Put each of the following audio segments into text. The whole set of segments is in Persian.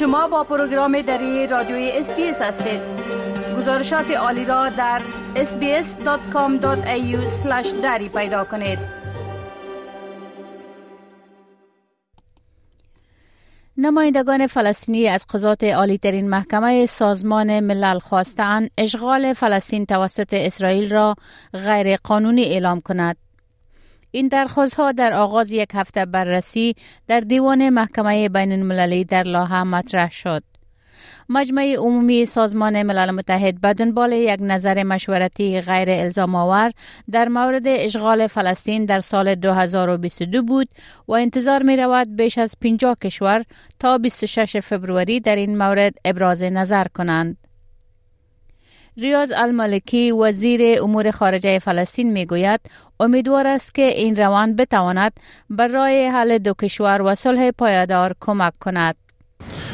شما با پروگرام دری رادیوی SBS هستید گزارشات عالی را در sbs.com.au دری پیدا کنید نمایندگان فلسطینی از قضات عالی ترین محکمه سازمان ملل خواستند اشغال فلسطین توسط اسرائیل را غیر قانونی اعلام کند. این درخواست ها در آغاز یک هفته بررسی در دیوان محکمه بین المللی در لاها مطرح شد. مجمع عمومی سازمان ملل متحد به دنبال یک نظر مشورتی غیر الزام آور در مورد اشغال فلسطین در سال 2022 بود و انتظار می رود بیش از 50 کشور تا 26 فبروری در این مورد ابراز نظر کنند. ریاض المالکی وزیر امور خارجه فلسطین می گوید امیدوار است که این روان بتواند برای حل دو کشور و صلح پایدار کمک کند.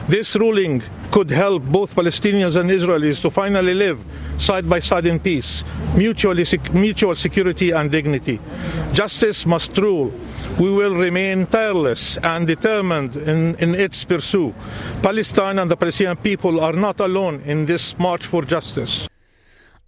This ruling could help both Palestinians and Israelis to finally live side by side in peace, mutually, mutual security and dignity. Justice must rule. We will remain tireless and determined in, in its pursuit. Palestine and the Palestinian people are not alone in this march for justice.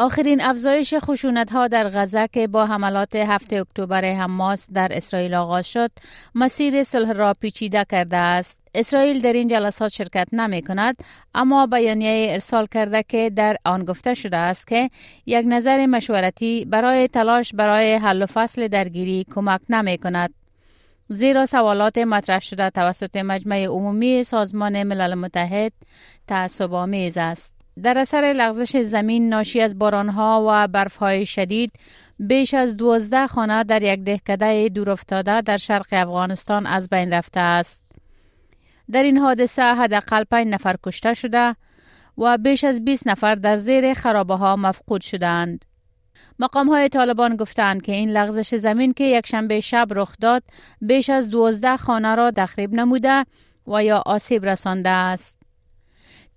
آخرین افزایش خشونت ها در غزه که با حملات هفته اکتبر حماس در اسرائیل آغاز شد مسیر صلح را پیچیده کرده است. اسرائیل در این جلسات شرکت نمی کند اما بیانیه ارسال کرده که در آن گفته شده است که یک نظر مشورتی برای تلاش برای حل و فصل درگیری کمک نمی کند. زیرا سوالات مطرح شده توسط مجمع عمومی سازمان ملل متحد تعصب آمیز است. در اثر لغزش زمین ناشی از بارانها و برفهای شدید بیش از دوازده خانه در یک دهکده دورافتاده در شرق افغانستان از بین رفته است. در این حادثه حداقل پنج نفر کشته شده و بیش از 20 نفر در زیر خرابه ها مفقود شدند. مقام های طالبان گفتند که این لغزش زمین که یک شنبه شب رخ داد بیش از دوازده خانه را تخریب نموده و یا آسیب رسانده است.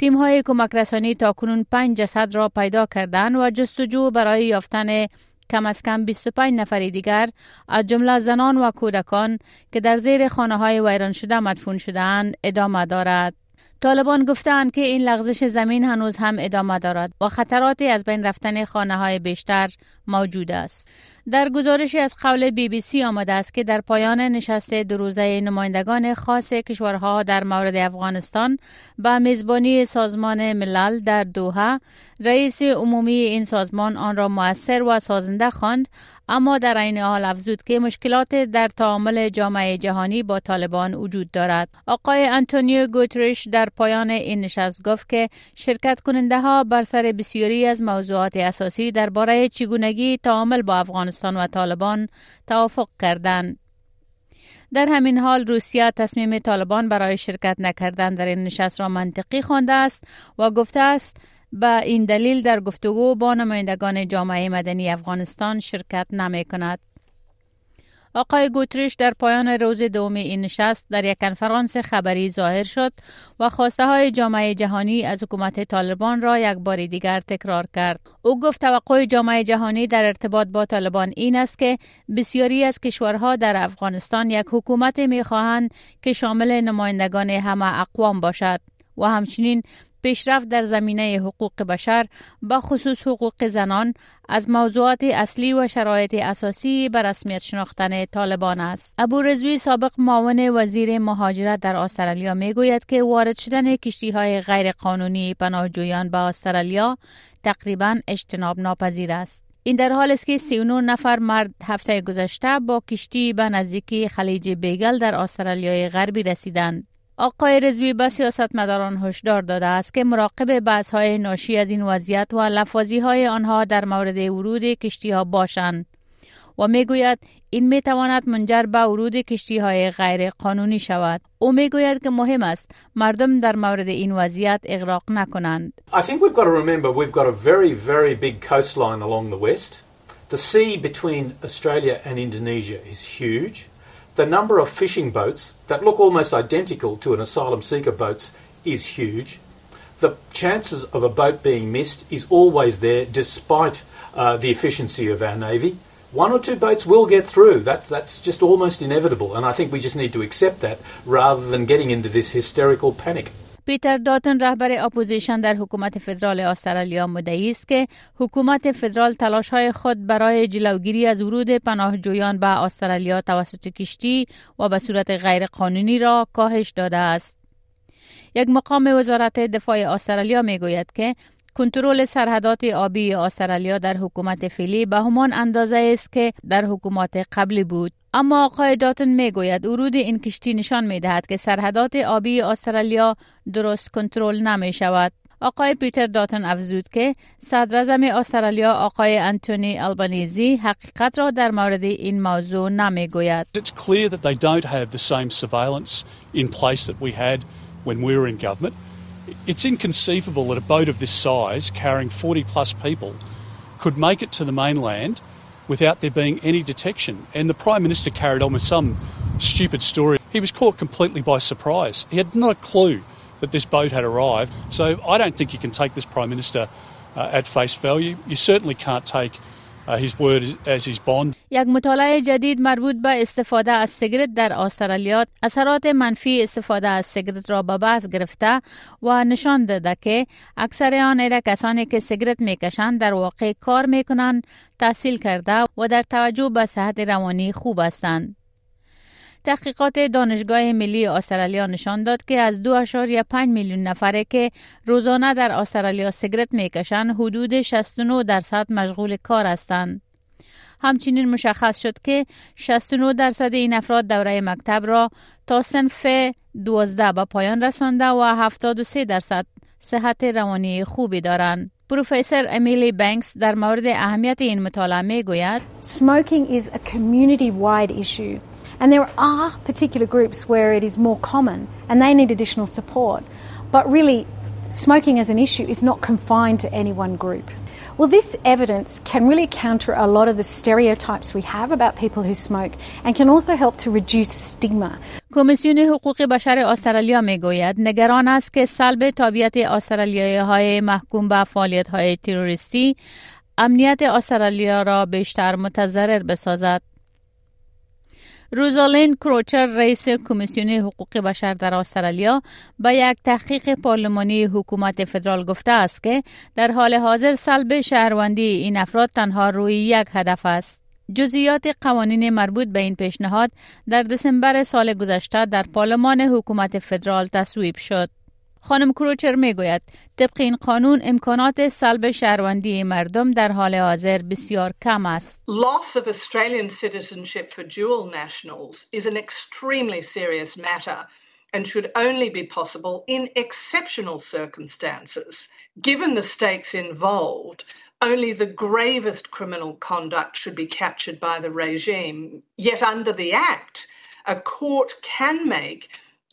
تیم های کمک رسانی تا کنون پنج جسد را پیدا کردند و جستجو برای یافتن کم از کم 25 نفر دیگر از جمله زنان و کودکان که در زیر خانه های ویران شده مدفون شدهاند ادامه دارد. طالبان گفتند که این لغزش زمین هنوز هم ادامه دارد و خطراتی از بین رفتن خانه های بیشتر موجود است. در گزارشی از قول بی بی سی آمده است که در پایان نشست دو روزه نمایندگان خاص کشورها در مورد افغانستان به میزبانی سازمان ملل در دوحه رئیس عمومی این سازمان آن را موثر و سازنده خواند اما در عین حال افزود که مشکلات در تعامل جامعه جهانی با طالبان وجود دارد. آقای انتونیو گوترش در پایان این نشست گفت که شرکت کننده ها بر سر بسیاری از موضوعات اساسی درباره چگونگی تعامل با افغانستان و طالبان توافق کردند در همین حال روسیه تصمیم طالبان برای شرکت نکردن در این نشست را منطقی خوانده است و گفته است به این دلیل در گفتگو با نمایندگان جامعه مدنی افغانستان شرکت نمی کند. آقای گوتریش در پایان روز دوم این نشست در یک کنفرانس خبری ظاهر شد و خواسته های جامعه جهانی از حکومت طالبان را یک بار دیگر تکرار کرد. او گفت توقع جامعه جهانی در ارتباط با طالبان این است که بسیاری از کشورها در افغانستان یک حکومت می خواهند که شامل نمایندگان همه اقوام باشد و همچنین پیشرفت در زمینه حقوق بشر به خصوص حقوق زنان از موضوعات اصلی و شرایط اساسی به رسمیت شناختن طالبان است. ابو رزوی سابق معاون وزیر مهاجرت در استرالیا می گوید که وارد شدن کشتی های غیر قانونی پناهجویان به استرالیا تقریبا اجتناب ناپذیر است. این در حال است که 39 نفر مرد هفته گذشته با کشتی به نزدیکی خلیج بیگل در استرالیای غربی رسیدند. آقای رزوی به سیاستمداران هشدار داده است که مراقب بحث های ناشی از این وضعیت و لفاظی های آنها در مورد ورود کشتی ها باشند و می‌گوید این می تواند منجر به ورود کشتی های غیر قانونی شود. او می‌گوید که مهم است مردم در مورد این وضعیت اغراق نکنند. I think we've got to remember we've got a very very big coastline along the west. The sea between Australia and Indonesia is huge. The number of fishing boats that look almost identical to an asylum seeker boats is huge. The chances of a boat being missed is always there despite uh, the efficiency of our Navy. One or two boats will get through. That, that's just almost inevitable. And I think we just need to accept that rather than getting into this hysterical panic. پیتر داتن رهبر اپوزیشن در حکومت فدرال استرالیا مدعی است که حکومت فدرال تلاش های خود برای جلوگیری از ورود پناهجویان به استرالیا توسط کشتی و به صورت غیر قانونی را کاهش داده است. یک مقام وزارت دفاع استرالیا می گوید که کنترل سرحدات آبی استرالیا در حکومت فعلی به همان اندازه است که در حکومت قبلی بود اما آقای داتن می گوید ورود این کشتی نشان می دهد که سرحدات آبی استرالیا درست کنترل نمی شود آقای پیتر داتن افزود که صدر استرالیا آقای انتونی البانیزی حقیقت را در مورد این موضوع نمی گوید. It's clear that they don't have the same surveillance in place that we had when we were in government. It's inconceivable that a boat of this size, carrying 40 plus people, could make it to the mainland without there being any detection. And the Prime Minister carried on with some stupid story. He was caught completely by surprise. He had not a clue that this boat had arrived. So I don't think you can take this Prime Minister uh, at face value. You certainly can't take یک مطالعه جدید مربوط به استفاده از سیگرت در استرالیا اثرات منفی استفاده از سیگرت را به بحث گرفته و نشان داده که اکثر آن کسانی که سیگرت می‌کشند در واقع کار می‌کنند تحصیل کرده و در توجه به صحت روانی خوب هستند. تحقیقات دانشگاه ملی استرالیا نشان داد که از 2.5 میلیون نفره که روزانه در استرالیا سیگرت می‌کشند حدود 69 درصد مشغول کار هستند. همچنین مشخص شد که 69 درصد این افراد دوره مکتب را تا سنف 12 به پایان رسانده و 73 درصد صحت روانی خوبی دارند. پروفسور امیلی بانکس در مورد اهمیت این مطالعه می گوید Smoking is a community wide issue And there are particular groups where it is more common and they need additional support. But really, smoking as an issue is not confined to any one group. Well, this evidence can really counter a lot of the stereotypes we have about people who smoke and can also help to reduce stigma. کمیسیون حقوق بشر استرالیا می گوید نگران است که سلب تابعیت استرالیایی های محکوم به فعالیت های تروریستی امنیت استرالیا را بیشتر متضرر بسازد. روزالین کروچر رئیس کمیسیون حقوق بشر در استرالیا به یک تحقیق پارلمانی حکومت فدرال گفته است که در حال حاضر سلب شهروندی این افراد تنها روی یک هدف است. جزئیات قوانین مربوط به این پیشنهاد در دسامبر سال گذشته در پارلمان حکومت فدرال تصویب شد. خانم کروچر میگوید طبق این قانون امکانات سلب شهروندی مردم در حال حاضر بسیار کم است. Loss of Australian citizenship for dual nationals is an extremely serious matter and should only be possible in exceptional circumstances. Given the stakes involved, only the gravest criminal conduct should be captured by the regime. Yet under the Act, a court can make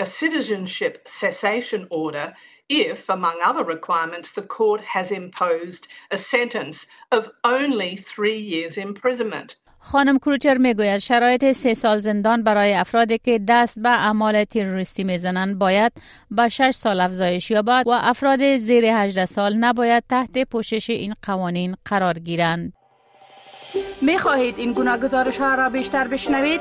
a citizenship cessation order if, among other requirements, the court has imposed a sentence of only three years imprisonment. خانم کروچر می‌گوید شرایط سه سال زندان برای افرادی که دست به اعمال تروریستی می‌زنند باید به شش سال افزایش یابد و افراد زیر 18 سال نباید تحت پوشش این قوانین قرار گیرند. می خواهید این گونه گزارش ها را بیشتر بشنوید؟